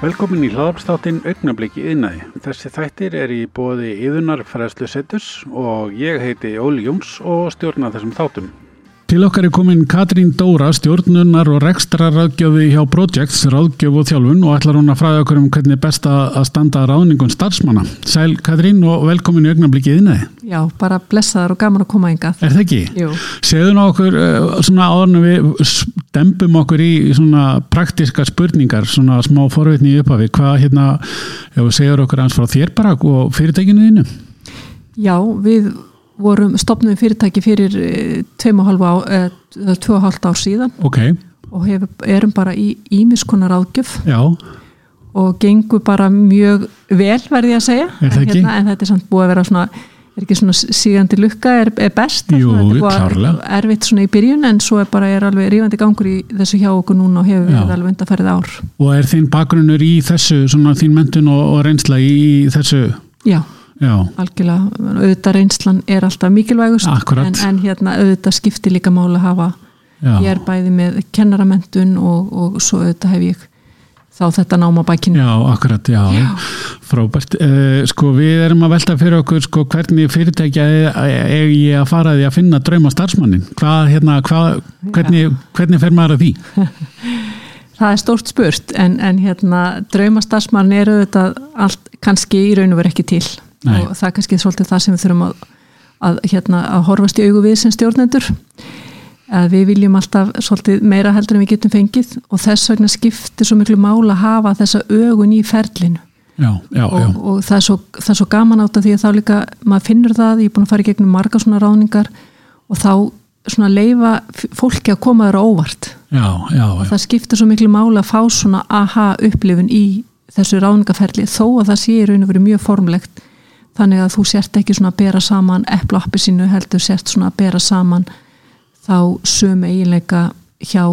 Velkomin í hlaðarpstáttinn Augnabliki yðnaði. Þessi þættir er í bóði yðunar fræðslu setus og ég heiti Óli Jóns og stjórna þessum þáttum. Til okkar er komin Katrín Dóra, stjórnunar og rekstrarraðgjöfi hjá Projects, ráðgjöf og þjálfun og ætlar hún að fræða okkur um hvernig best að standa ráðningun starfsmanna. Sæl Katrín og velkomin í augnablikið innaði. Já, bara blessaðar og gaman að koma ynga. Er það ekki? Jú. Segðu nú okkur uh, svona áðurnu við dempum okkur í svona praktiska spurningar, svona smá forvitni í upphafi. Hvað hérna, já, segjur okkur ans frá þér bara og fyrirtækinu þínu? Já, við vorum stopnum fyrirtæki fyrir tveim og halva á, eða tvö og halvt ár síðan. Ok, og hefur, erum bara í ímiskonar áðgjöf já, og gengur bara mjög vel verði ég að segja. En, ekki? en þetta er samt búið að vera svona er ekki svona sígandi lukka er, er best. Jú, Svona, er erfitt svona í byrjun en svo er bara er alveg rífandi gangur í þessu hjá okkur núna og hefur Já. verið alveg undarfærið ár. Og er þín bakgrunnur í þessu, svona þín mentun og, og reynsla í, í þessu, Já, já, algjörlega, auðvitað reynslan er alltaf mikilvægust en, en hérna auðvitað skiptir líka máli að hafa já. ég er bæði með kennaramentun og, og svo auðvitað hef ég þá þetta náma bækinu Já, akkurat, já, frábært. Uh, sko við erum að velta fyrir okkur sko hvernig fyrirtækja er ég að fara því að finna drauma starfsmannin hvað, hérna, hvað, hvernig, hvernig fer maður að því? það er stórt spurt en, en hérna draumastarfsmann er auðvitað allt kannski í raun og verið ekki til Nei. og það er kannski svolítið það sem við þurfum að, að, hérna, að horfast í augu við sem stjórnendur. Að við viljum alltaf svolítið meira heldur en við getum fengið og þess vegna skiptir svo miklu mála að hafa þessa augun í ferlinu. Já, já, og, já, og það, er svo, það er svo gaman átt að því að þá líka maður finnur það, ég er búin að fara í gegnum marga svona ráningar og þá svona leifa fólki að koma á óvart. Já, já, já. það skiptir svo miklu máli að fá svona aha upplifun í þessu ráningaferli þó að það sé í raun og verið mjög formlegt þannig að þú sért ekki svona að bera saman eplappi sínu heldur sért svona að bera saman þá sömu eiginleika hjá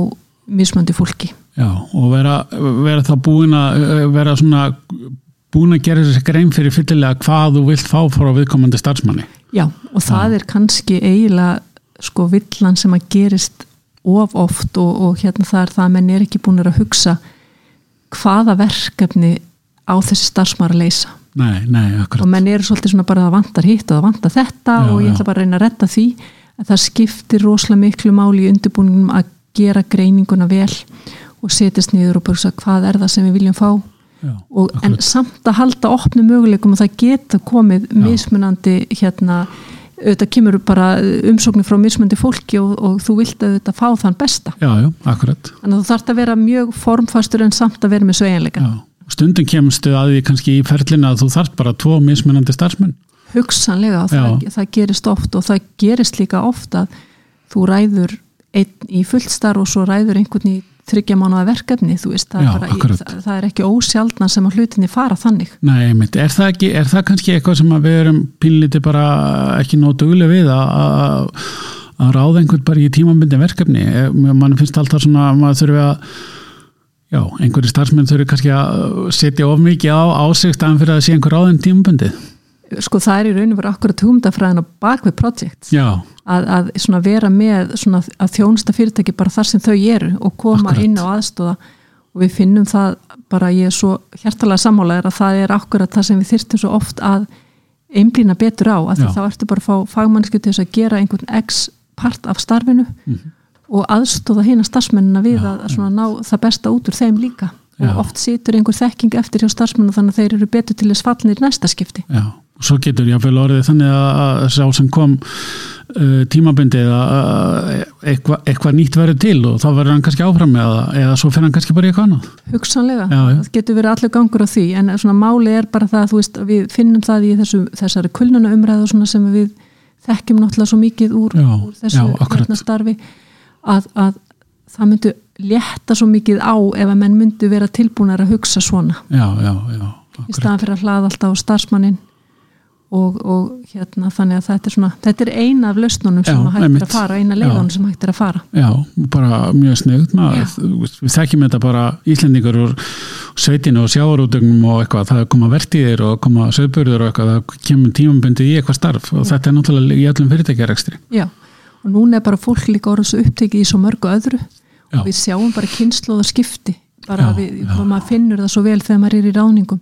mismöndi fólki. Já og vera, vera þá búin að eh, vera svona búin að gera þessi grein fyrir fyllilega hvað þú vilt fá frá viðkomandi starfsmanni. Já, og það er kannski eiginlega sko villan sem að gerist of oft og, og hérna það er það að menn er ekki búin að hugsa hvaða verkefni á þessi starfsmar að leysa Nei, nei, og menn eru svolítið svona bara að vantar hitt og að vantar þetta Já, og ég já. ætla bara að reyna að redda því. Að það skiptir rosalega miklu máli í undirbúningum að gera greininguna vel og setjast niður og bara hvað er það sem við viljum fá. Já, og, en samt að halda opnu möguleikum og það geta komið mismunandi hérna, auðvitað kemur bara umsóknir frá mismunandi fólki og, og þú vilt auðvitað fá þann besta. Já, já, akkurat. Þannig að þú þarft að vera mjög formfastur en samt að vera með sveigjanleika. Já. Stundum kemstu að því kannski í ferlina að þú þarft bara tvo mismunandi starfsmenn. Hugsanlega það, það gerist oft og það gerist líka oft að þú ræður einn í fullstar og svo ræður einhvern í þryggja mánuða verkefni þú veist, það, Já, er bara, það, það er ekki ósjaldna sem að hlutinni fara þannig. Nei, mitt, er það, ekki, er það kannski eitthvað sem að við erum pínlítið bara ekki nóg duglega við að- að ráða einhvern bara í tímabindi verkefni? Eh, mann finnst alltaf svona að maður þurfi að já, einhverju starfsmenn þurfi kannski að setja of mikið á, á sig staðan fyrir að sé einhver ráðin tímabindi sko það er í raun og veru akkurat hugmyndafræðin á bakvið project. Já, að, að svona vera með svona að þjónusta fyrirtæki bara þar sem þau eru og koma Akkurat. inn á aðstóða og við finnum það bara ég er svo hjertalega sammálaður að það er akkurat það sem við þyrstum svo oft að einblýna betur á að þá ertu bara að fá fagmannsku til þess að gera einhvern x part af starfinu og aðstóða hina starfsmennina við. Já, að svona ná það besta út úr þeim líka. Já. og oft situr einhver þekking eftir hjá starfsmennu þannig að þeir eru betur til þess fallnir í næsta skipti. Já og svo getur jáfnvel orðið þannig að, að sá sem kom uh, tímabindið að að eitthvað, nýtt verður til og þá verður hann kannski áfram með það eða svo fyrir hann kannski bara í eitthvað annað. Hugsanlega, Já, það getur verið allir gangur á því en svona máli er bara það að þú veist að við finnum það í þessu, þessari kulnuna umræðu svona sem við þekkjum náttúrulega svo mikið úr, úr þessu hérna starfi að, að það myndi létta svo mikið á ef að menn myndi vera tilbúinar að hugsa svona. Já, já, já í staðan fyrir að hlaða alltaf á starfsmannin og, og hérna þannig að þetta er svona þetta er eina af lausnunum sem hægt er að fara eina leiðunum sem hægt er að fara. Já, bara mjög sniðut við þekkjum þetta bara Íslendingar úr sveitinu og sjáarútögnum og eitthvað, það koma vertíðir og koma sögburður og eitthvað, það kemur tímambundi í eitthvað starf og þetta er náttúrulega í allum fyrirtækjarekstri. Já, og núna er bara fólk líka orðið svo upptekið í svo mörgu öðru. Já. og við sjáum bara kynnslóða skipti. Bara Já, við, já. maður finnur það svo vel þegar maður er í ráningum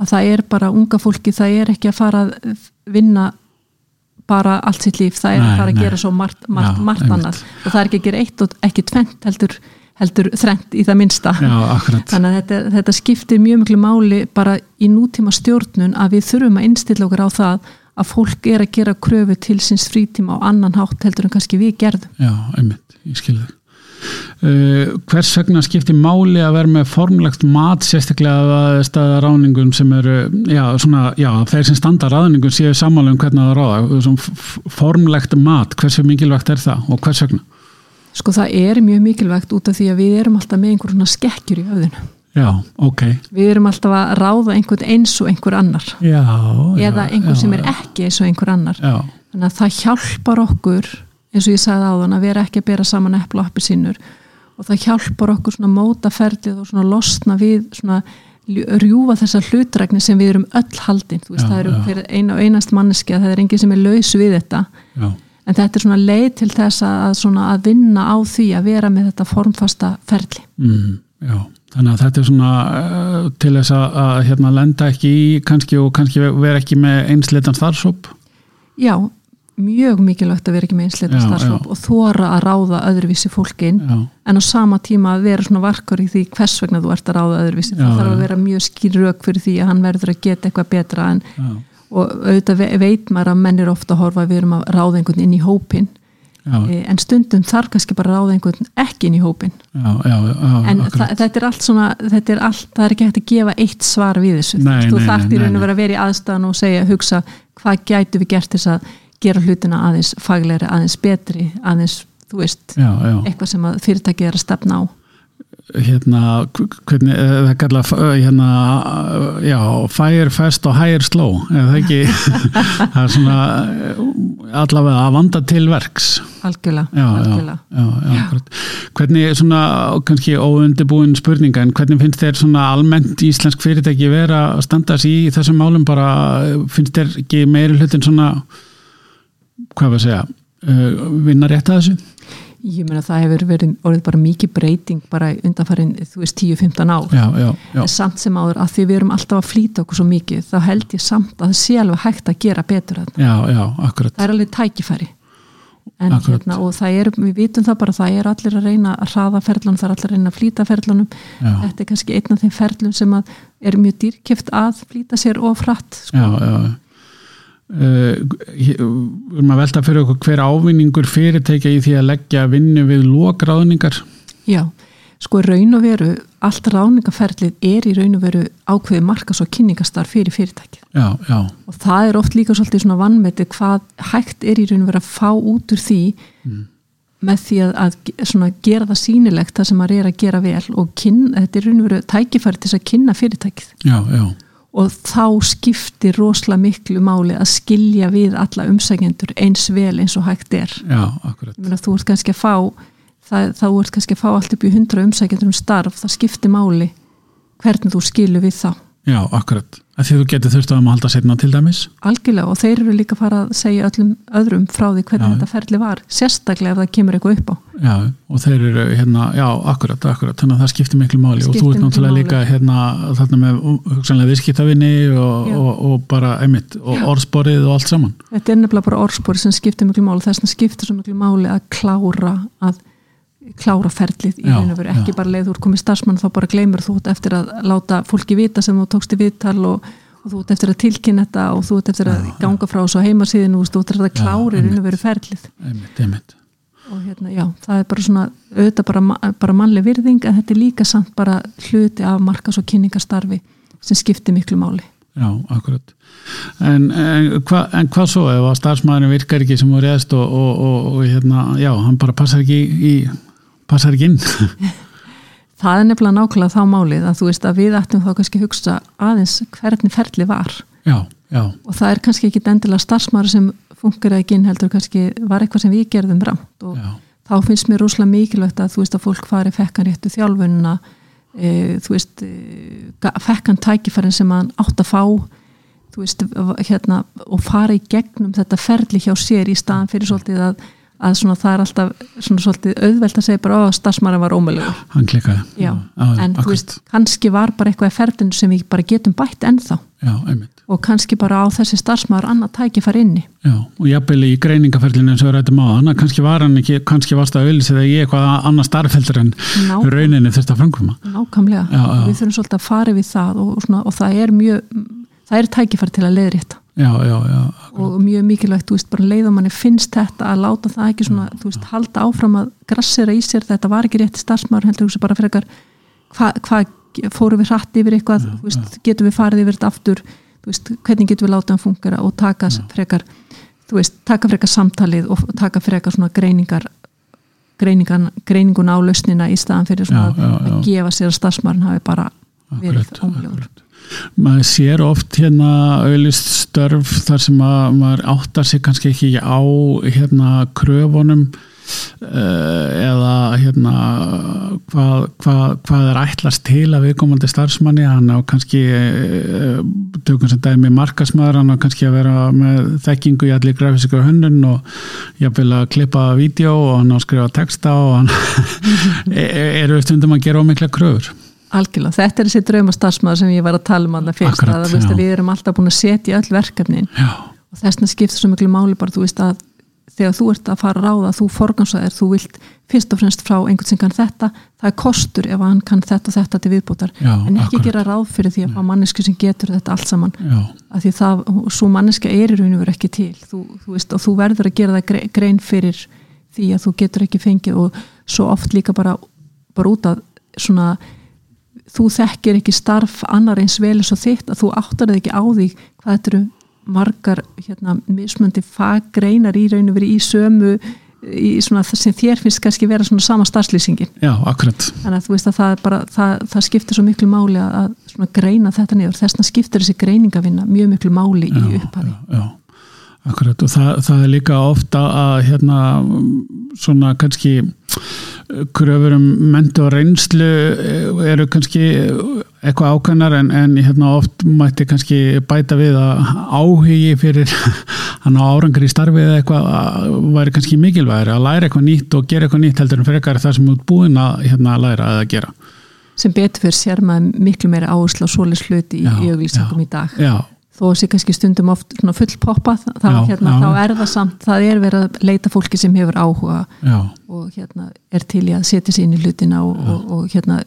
að það er bara unga fólki, það er ekki að fara að vinna bara allt sitt líf, það er Nei, að fara að nei. gera svo margt, margt, Já, margt annað. Og það er ekki að gera eitt og ekki tvent heldur, heldur þrennt í það akkurat. Þannig að þetta, þetta skiptir mjög miklu máli bara í nútíma stjórnun að við þurfum að innstilla okkur á það að fólk er að gera kröfu til síns frítíma á annan hátt heldur en kannski við gerðum. Já, einmitt, ég skil þig uh, Hvers vegna skiptir máli að vera með formlegt mat sérstaklega að staða ráningum sem eru já, svona, já, þeir sem standa ráningum séu sammála um hvernig það ráða. Svona formlegt mat, hversu mikilvægt er það og hvers vegna? Sko það er mjög mikilvægt út af því að við erum alltaf með einhver svona skekkjur í höfðinu Já, ok. Við erum alltaf að ráða einhvern eins og einhver annar. Já, eða já, einhver já, sem er ekki eins og einhver annar. Já, þannig að það hjálpar okkur eins og ég sagði áðan að vera ekki að bera saman epla og appisínur og það hjálpar okkur svona móta ferlið og svona losna við svona rjúfa þessa hlutrækni sem við erum öll haldin. Þú veist það eru eina og einast manneski að það er enginn sem er laus við þetta. Já, en þetta er svona leið til þess að, að vinna á því að vera með þetta formfasta ferli. Mm, já Þannig að þetta er svona uh, til þess að, að hérna, lenda ekki í kannski og kannski vera ekki með einsleitan starfsóp já, mjög mikilvægt að vera ekki með einsleita Já, starfsfólk og þóra að ráða öðruvísi fólkin Já, en á sama tíma að vera svona varkar í því hvers vegna þú ert að ráða öðruvísi. Já, það þarf að vera mjög skýr rauk fyrir því að hann verður að geta eitthvað betra en, og auðvitað ve- veit maður að menn er ofta að horfa að við erum að ráða einhvern inn í hópin já, e, en stundum þarf kannski bara ráða einhvern ekki inn í hópin já, já, já en þetta er allt svona þetta er allt, það er ekki hægt að gefa eitt svar við þessu. Nei, þú þarft í raun að vera að vera í aðstæðan og segja, hugsa hvað gætu við gert þess að gera hlutina aðeins faglegri, aðeins betri aðeins, þú veist, eitthvað sem að fyrirtæki er að stefna á. Hérna, hvernig eh, það kalla hérna, eh, já, fire fast og higher slow eða ekki? Það er svona eh, allavega að vanda til verks. Algjörlega, já, já, algjörlega. já, já, hvernig svona, kannski óundibúin spurninga en hvernig finnst þér svona almennt íslensk fyrirtæki vera að standa sig í þessum málum? Bara, finnst þér ekki meiri hlutin svona hvað var að segja uh, vinna rétt að þessu Ég meina það hefur verið orðið bara mikið breyting bara undanfærin, þú veist, 10-15 ár. Já, já, já, en samt sem áður að því við erum alltaf að flýta okkur svo mikið, þá held ég samt að það sé alveg hægt að gera betur já, já, akkurat. Það er alveg tækifæri. En Akkurat. hérna, og það er, við vitum það bara það er allir að reyna að hraða ferlunum það er allir að reyna að flýta ferlunum. Já, þetta er kannski einn af þeim ferlum sem að er mjög dýrkjöft að flýta sér og frætt sko. já, já Uh, við erum að velta fyrir okkur hver ávinningur fyrirtækja í því að leggja vinnu við lókráðningar Já, sko raun og veru allt ráningaferlið er í raun og veru ákveði markas og kynningastar fyrir fyrirtækið. Já, já, og það er oft líka svolítið svona vannmeti hvað hægt er í raun og veru að fá út úr því með því að, að svona gera það sýnilegt það sem maður er að gera vel og kynna, þetta er raun og veru tækifæri til þess að kynna fyrirtækið. Já, já og þá skiptir rosalega miklu máli að skilja við alla umsækjendur eins vel eins og hægt er. Já, akkurat. Þú ert kannski að fá það, þá ert kannski að fá allt upp í hundra umsækjendur um starf, það skiptir máli hvernig þú skilur við þá já, akkurat, því þú getur þurft að maður halda setna til dæmis. Algjörlega og þeir eru líka að fara að segja öllum öðrum frá því hvernig Já. þetta ferli var sérstaklega ef það kemur eitthvað upp á. Já, og þeir eru hérna, já, akkurat, akkurat. Þannig að það skiptir miklu máli. Og Skiptir þú ert náttúrulega máli. líka hérna, þarna með hugsanlega viðskiptavinni og, og, og bara einmitt og orðsporið og allt saman. Þetta er nefnilega bara orðspori sem skiptir miklu máli. Þess að skiptir svo miklu máli að klára að klára ferlið í Já, raun og veru ekki já. bara leið þú ert komið starfsmann þá bara gleymur þú eftir að láta fólki vita sem þú tókst í viðtal og, og þú ert eftir að tilkynna þetta og þú ert eftir að ganga frá þessu á heimasíðinu og þú ert að klára í raun og veru ferlið. Einmitt, einmitt. Og hérna, já, það er bara svona auðvitað bara, bara mannleg virðing en þetta er líka samt bara hluti af markas og kynningastarfi sem skiptir miklu máli. Já, akkurat. En, en, hva, en hvað svo ef að starfsmæðurinn virkar ekki sem voru eðst og, og, og, og hérna, já, hann bara passar ekki í, passar ekki inn. það er nefnilega nákvæmlega þá málið að þú veist að við ættum þá kannski að hugsa aðeins hvernig ferli var. Já, já, og það er kannski ekki endilega starfsmæður sem funkar ekki inn heldur kannski var eitthvað sem við gerðum rámt og já, þá finnst mér rosalega mikilvægt að þú veist að fólk fari fekkan réttu þjálfunna e, þú veist e, fekkan tækifærin sem hann átt að fá þú veist hérna og fara í gegnum þetta ferli hjá sér í staðan fyrir svolítið að, að svona það er alltaf svona svolítið auðvelt að segja bara að starfsmæra var ómölugur hann klikkaði. Já, já, en þú veist, kannski var bara eitthvað í ferðinu sem við bara getum bætt ennþá. Já, og kannski bara á þessi starfsmæður annað tæki fara inni. Já, og jafnvel í greiningaferlinu eins og við rættum á hann, kannski var hann ekki, kannski varst að auðlýsa þegar ég eitthvað annað starfheldur en rauninni þurft að framkvæma. nákvæmlega, við þurfum svolítið að fara við það og, svona, og það er mjög það er tækifæri til að leiðrétta. Já, já, já, og mjög mikilvægt, veist, bara leiða manni finnst þetta að láta það ekki svona, þú veist, halda áfram að grassera í sér, þetta var ekki rétti starfsmaður, heldur þú bara frekar hvað hva, fórum við hratt yfir eitthvað veist, getum við farið yfir þetta aftur? Hvernig getum við látað hann fungera og taka frekar, þú veist, taka frekar samtalið og taka frekar svona greiningar greiningan, greiningun á lausnina í staðan fyrir að gefa sér að starfsmaðurinn hafi bara verið akkurat. Maður sér oft hérna auðlýst störf þar sem að maður áttar sig kannski ekki á hérna kröfunum uh, eða hérna hvað, hvað, hvað er ætlast til að viðkomandi starfsmanni. Hann á kannski uh, tökum sem dæmi markasmaður hann á kannski að vera með þekkingu í allir grafísika hönnun og jafnvel að klippa vídeo og hann á að skrifa texta og hann eru við stundum að gera ómikla kröfur Algjörlega, þetta er þessi drauma starfsmaður sem ég var að tala um alltaf fyrst Akkurat, að, að við erum alltaf búin að setja öll verkefnin. Já, og þessna skiptir svo miklu máli bara þú veist að þegar þú ert að fara að ráða þú forgansæðir, þú vilt fyrst og fremst frá einhvern sem kann þetta, það er kostur ef hann kann þetta og þetta til viðbútar Já, en ekki akkurat. gera ráð fyrir því að fá manneski sem getur þetta allt saman. Að því það, svo manneska er í raun og veru ekki til. Þú, þú veist, og þú verður að gera það gre- grein fyrir því að þú getur ekki fengið og svo oft líka bara, bara út að svona þú þekkir ekki starf annar eins vel eins og þitt að þú áttar þig ekki á því hvað þetta eru margar hérna, mismöndi faggreinar í raun og veru í sömu í svona sem þér finnst kannski vera svona sama starfslýsingin. Já, akkurat. Þannig að þú veist að það bara það, það skiptir svo miklu máli að, greina þetta niður. Þessna skiptir þessi greiningavinna mjög miklu máli í upphafi. já, já, akkurat og það, það er líka ofta að hérna svona kannski kröfur um mentu og reynslu eru kannski eitthvað ákannar en, en hérna oft mætti kannski bæta við að áhugi fyrir hann á árangur í starfi eða eitthvað að væri kannski mikilvægri að læra eitthvað nýtt og gera eitthvað nýtt heldur en frekar það sem ert búin að hérna, læra eða gera sem betur fyrir sér maður miklu meira áherslu á svoleiðs hluti í, já. í dag já, þó að sé kannski stundum oft full poppað þá, hérna, þá er það samt, það er verið að leita fólki sem hefur áhuga já, og hérna er til í að setja sér inn í hlutina og, og, og hérna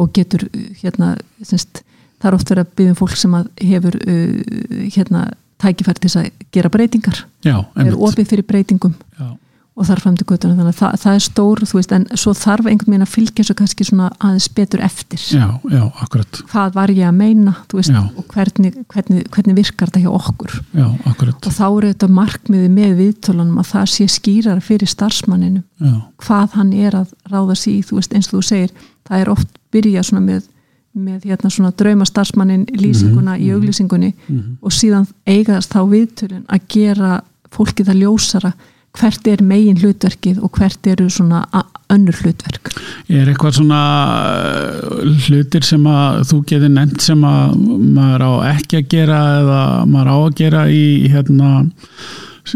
og getur hérna semst, það er oft verið að byggja um fólk sem hefur uh, hérna tækifæri til að gera breytingar. Er opið fyrir breytingum. Já, og þar fram til göttuna þannig að það, það er stór veist, en svo þarf einhvern veginn að fylgja svo kannski svona aðeins betur eftir. Já, já, akkurat. Hvað var ég að meina veist, og hvernig, hvernig, hvernig virkar þetta hjá okkur? Já, akkurat. Og þá eru þetta markmiði með viðtölunum að það sé skýrar fyrir starfsmanninu já, hvað hann er að ráða veist eins og þú segir, það er oft byrja svona með, með hérna svona drauma starfsmannin lýsinguna í auglýsingunni og síðan eigast þá viðtölun að gera fólki það ljósara hvert er megin hlutverkið og hvert eru svona önnur hlutverk? Er eitthvað svona uh, hlutir sem að þú getur nefnt sem að maður á ekki að gera eða maður á að gera í hérna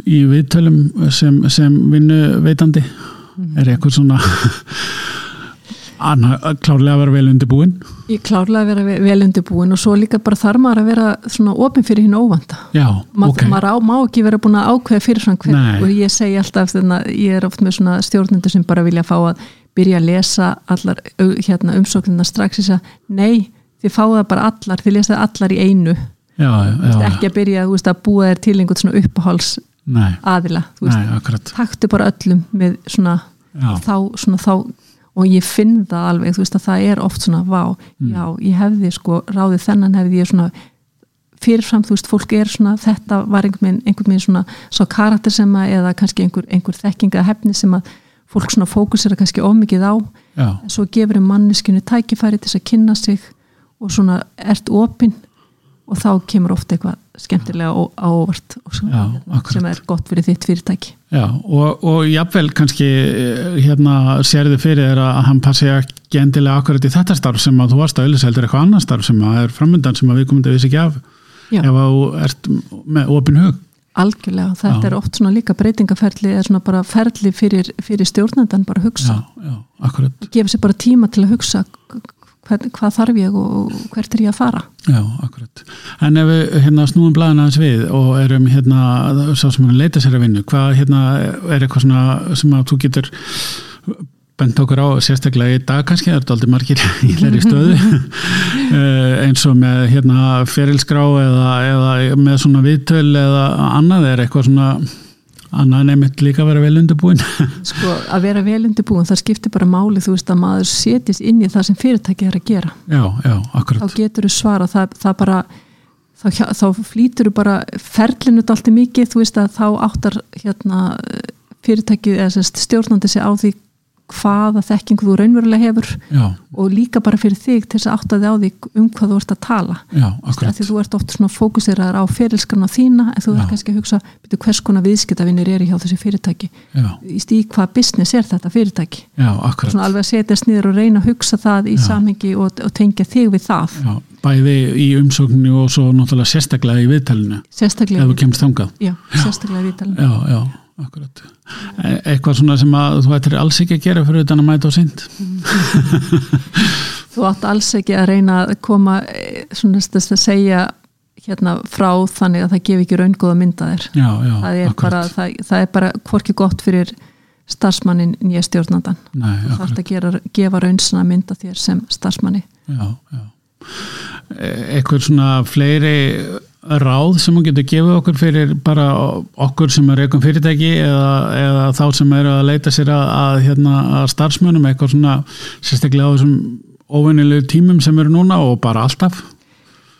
í viðtölum sem, sem vinnu veitandi er eitthvað svona klárlega að vera vel undirbúin. Ég klárlega að vera ve- vel undirbúin og svo líka bara þarf maður að vera svona opin fyrir hinn óvanda Já, Ma, ok. maður á, má ekki vera búin að ákveða fyrirfram hvern Nei. og ég segi alltaf þannig að ég er oft með svona stjórnendur sem bara vilja fá að byrja að lesa allar hérna, umsóknina strax. Þess að nei, þið fáið það bara allar þið lesa það allar í einu. Já, veist, ekki að byrja veist, að búa þér til einhvern svona uppáhals nei, aðila taktu bara öllum með svona Já, þá, svona þá og ég finn það alveg, þú veist að það er oft svona vá, Mm. já, ég hefði sko ráðið þennan hefði ég svona fyrirfram, þú veist, fólk er svona þetta var einhvern veginn, svona svo karakter sem að, eða kannski einhver, einhver þekkinga hefni sem að fólk svona fókusera kannski ómikið á, já, en svo gefur um manneskinu tækifæri til þess að kynna sig og svona ert opinn. Og þá kemur ofta eitthvað skemmtilega á, á óvart og svo, Já, sem er gott fyrir þitt fyrirtæki. Já, og, og jafnvel kannski eh, hérna sérðu fyrir þér að hann passi ekki endilega akkurat í þetta starf sem að þú varst að auðvitað heldur eitthvað annar starf sem að er framöndan sem að við komum til að vissi ekki af Já. ef að þú ert með opin hug. Algjörlega, þetta Já. er oft svona líka breytingaferli eða svona bara ferli fyrir, fyrir stjórnendan bara að hugsa, já, já, akkurat. Gefa sér bara tíma til að hugsa hvað, hvað þarf ég og hvert er ég að fara Já, akkurat. En ef við hérna snúum blæðina aðeins við og erum hérna, sá sem að leita sér að vinnu, hvað hérna er eitthvað svona sem að þú getur bent okkur á sérstaklega í dag kannski, það er aldrei margir í þeirri stöðu Eh, eins og með hérna ferilskrá eða, eða með svona viðtöl eða annað er eitthvað svona annað nefnitt líka að vera vel undirbúin. Sko að vera vel undirbúin, það skiptir bara máli þú veist að maður setjast inn í það sem fyrirtæki er að gera. Já, já, þá akkurat getur þú svara það, það bara þá, þá flýtur þú bara ferlinu alltaf mikið, þú veist að þá áttar hérna fyrirtækið eða stjórnandi sig á því hvaða þekkingu þú raunverulega hefur Já, og líka bara fyrir þig til þess að átta þig á því um hvað þú ert að tala. Já, því þú ert oft svona fókuseraðar á ferilskarna þína en þú Já. ert kannski að hugsa byrju, hvers konar viðskiptavinnir eru hjá þessi fyrirtæki? Já, í stíð hvað business er þetta fyrirtæki? Svona alveg að setjast niður og reyna að hugsa það í samhengi og, og tengja þig við það. Já, bæði í umsóknu og svo náttúrulega sérstaklega í viðtælinu sérstaklega, sérstaklega viðtalin Já, já, akkurat. E Eitthvað svona sem að þú ættir alls ekki að gera fyrir utan að mæta á synd þú átt alls ekki að reyna að koma eh, svona þess að segja hérna frá þannig að það gefi ekki raungóða mynda þér. Já, já, það er, bara, það, það er bara hvorki gott fyrir starfsmannin nýja stjórnandan Nei, þú þarf akkurat, að gera, gefa raunsana mynda þér sem starfsmanni. Já, já. E- Eitthvað svona fleiri ráð sem hún getur gefið okkur fyrir bara okkur sem er eitthvað fyrirtæki eða, eða þá sem eru að leita sér að, að, hérna, að starfsmönum eitthvað svona sérstaklega á þessum óvinnilegu tímum sem eru núna og bara alltaf.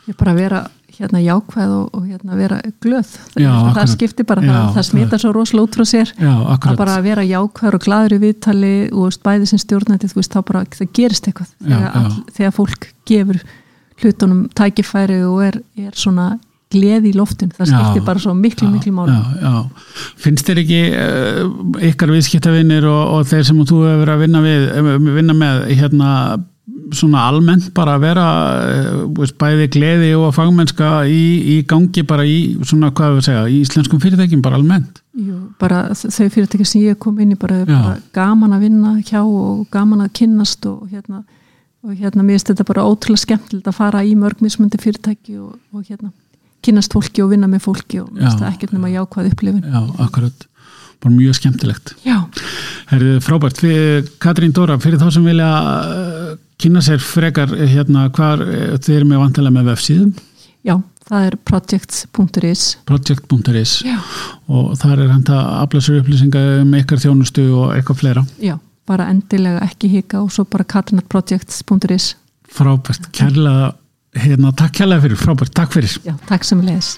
Ég bara vera hérna jákvæð og, og hérna vera glöð. Já, það, skiptir bara, Já, það, það smitar svo rosalega út frá sér. Já, að bara vera jákvæður og gladur í viðtali og bæði sem stjórnandi þú veist, þá bara það gerist eitthvað. Þegar, all, þegar fólk gefur hlutunum tækifæri og er, er svona gleði í loftin það skiptir bara svo miklu, já, miklu máli. já, já. finnst þér ekki uh, ykkar viðskiptavinnir og, og þeir sem þú hefur verið að vinna, við, eh, vinna með hérna svona almennt bara að vera uh, bæði gleði og fagmennska í, í gangi bara í svona hvað við segja, í íslenskum fyrirtækjum bara almennt? Jú, bara þau fyrirtæki sem ég kom inn í bara, bara gaman að vinna hjá og gaman að kynnast og hérna og hérna mér finnst þetta bara ótrúlega skemmtilegt að fara í mörg mismundi fyrirtæki og, og hérna kynnast fólki og vinna með fólki og Já. ekkert nema jákvæð upplifun. Já, akkurat, bara mjög skemmtilegt. Já, Herðu, frábært, fyrir Katrín Dóra fyrir þá sem vilja uh, kynna sér frekar hérna hvar uh, þeir eru með vantilega með vefsíðum? Já, það er projects.is project.is og þar er hægt að afla sér upplýsinga um ykkar þjónustu og eitthvað fleira. Já, bara endilega ekki hika og svo bara katrinatprojects.is frábært, kærlega hérna, takk kjærlega fyrir, frábært, takk fyrir. Já, takk sem leðis